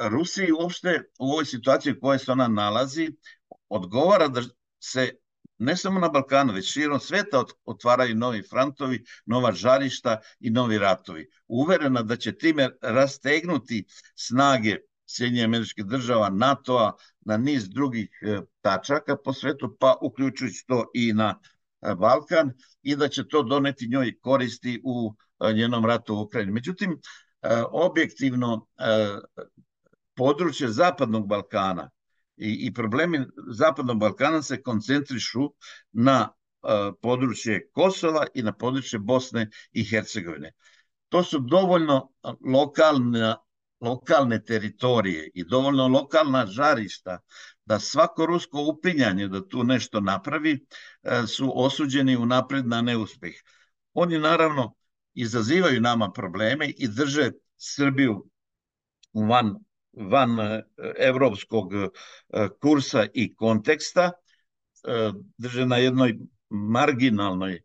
Rusiji uopšte u ovoj situaciji u kojoj se ona nalazi odgovara da se ne samo na Balkanu, već širom sveta otvaraju novi frontovi, nova žarišta i novi ratovi. Uverena da će time rastegnuti snage Sjedinje američke država, NATO-a, na niz drugih e, tačaka po svetu, pa uključujući to i na e, Balkan, i da će to doneti njoj koristi u e, njenom ratu u Ukrajini. Međutim, objektivno područje Zapadnog Balkana i, i problemi Zapadnog Balkana se koncentrišu na područje Kosova i na područje Bosne i Hercegovine. To su dovoljno lokalna lokalne teritorije i dovoljno lokalna žarišta da svako rusko upinjanje da tu nešto napravi e, su osuđeni u napred na neuspeh. Oni naravno izazivaju nama probleme i drže Srbiju van, van e, evropskog e, kursa i konteksta, drže na jednoj marginalnoj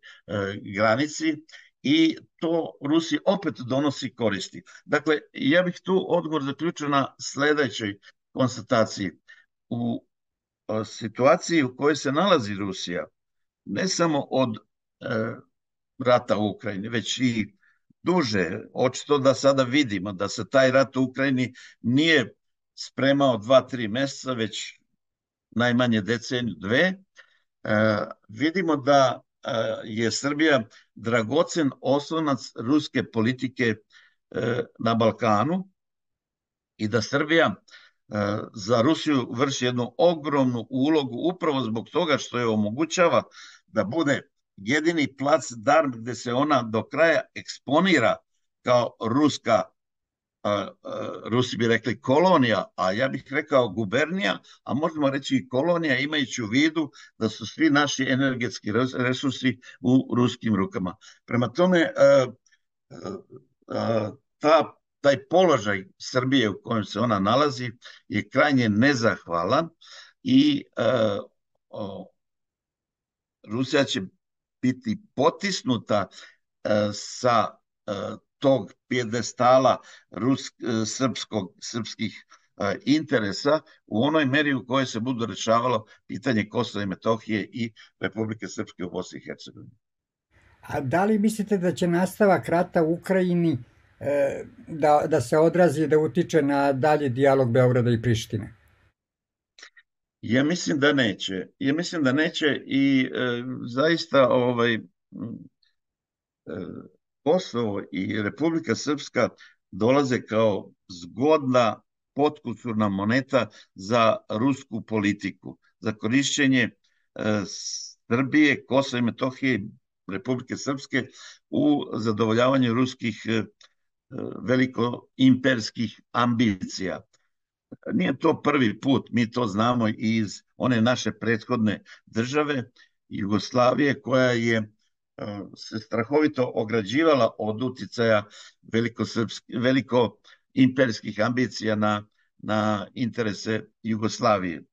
granici i to Rusi opet donosi koristi. Dakle, ja bih tu odgovor zaključio na sledećoj konstataciji. U situaciji u kojoj se nalazi Rusija, ne samo od e, rata u Ukrajini, već i duže, očito da sada vidimo da se taj rat u Ukrajini nije spremao dva, tri meseca, već najmanje deceniju, dve, e, vidimo da je Srbija dragocen oslonac ruske politike e, na Balkanu i da Srbija e, za Rusiju vrši jednu ogromnu ulogu upravo zbog toga što je omogućava da bude jedini plac dar gde se ona do kraja eksponira kao ruska Rusi bi rekli kolonija, a ja bih rekao gubernija, a možemo reći i kolonija imajući u vidu da su svi naši energetski resursi u ruskim rukama. Prema tome, ta, taj položaj Srbije u kojem se ona nalazi je krajnje nezahvalan i Rusija će biti potisnuta sa tog pjedestala rus, e, srpskog, srpskih e, interesa u onoj meri u kojoj se budu rešavalo pitanje Kosova i Metohije i Republike Srpske u Bosni i Hercegovini. A da li mislite da će nastavak rata u Ukrajini e, da, da se odrazi, da utiče na dalji dijalog Beograda i Prištine? Ja mislim da neće. Ja mislim da neće i e, zaista ovaj, e, Kosovo i Republika Srpska dolaze kao zgodna potkusurna moneta za rusku politiku, za korišćenje e, Srbije, Kosova i Metohije Republike Srpske u zadovoljavanju ruskih e, veliko imperskih ambicija. Nije to prvi put, mi to znamo iz one naše prethodne države, Jugoslavije, koja je se strahovito ograđivala od uticaja veliko, veliko imperskih ambicija na, na interese Jugoslavije.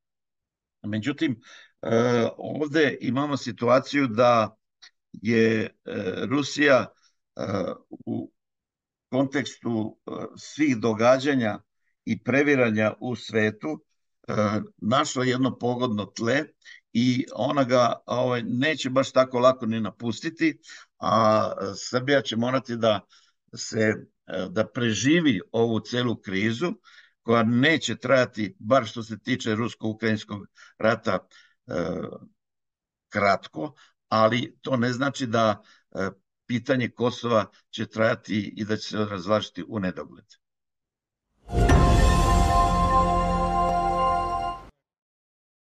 Međutim, e, ovde imamo situaciju da je e, Rusija e, u kontekstu svih događanja i previranja u svetu našla jedno pogodno tle i ona ga ovaj, neće baš tako lako ni napustiti, a Srbija će morati da se da preživi ovu celu krizu koja neće trajati, bar što se tiče rusko-ukrajinskog rata, e, kratko, ali to ne znači da e, pitanje Kosova će trajati i da će se razvažiti u nedogled.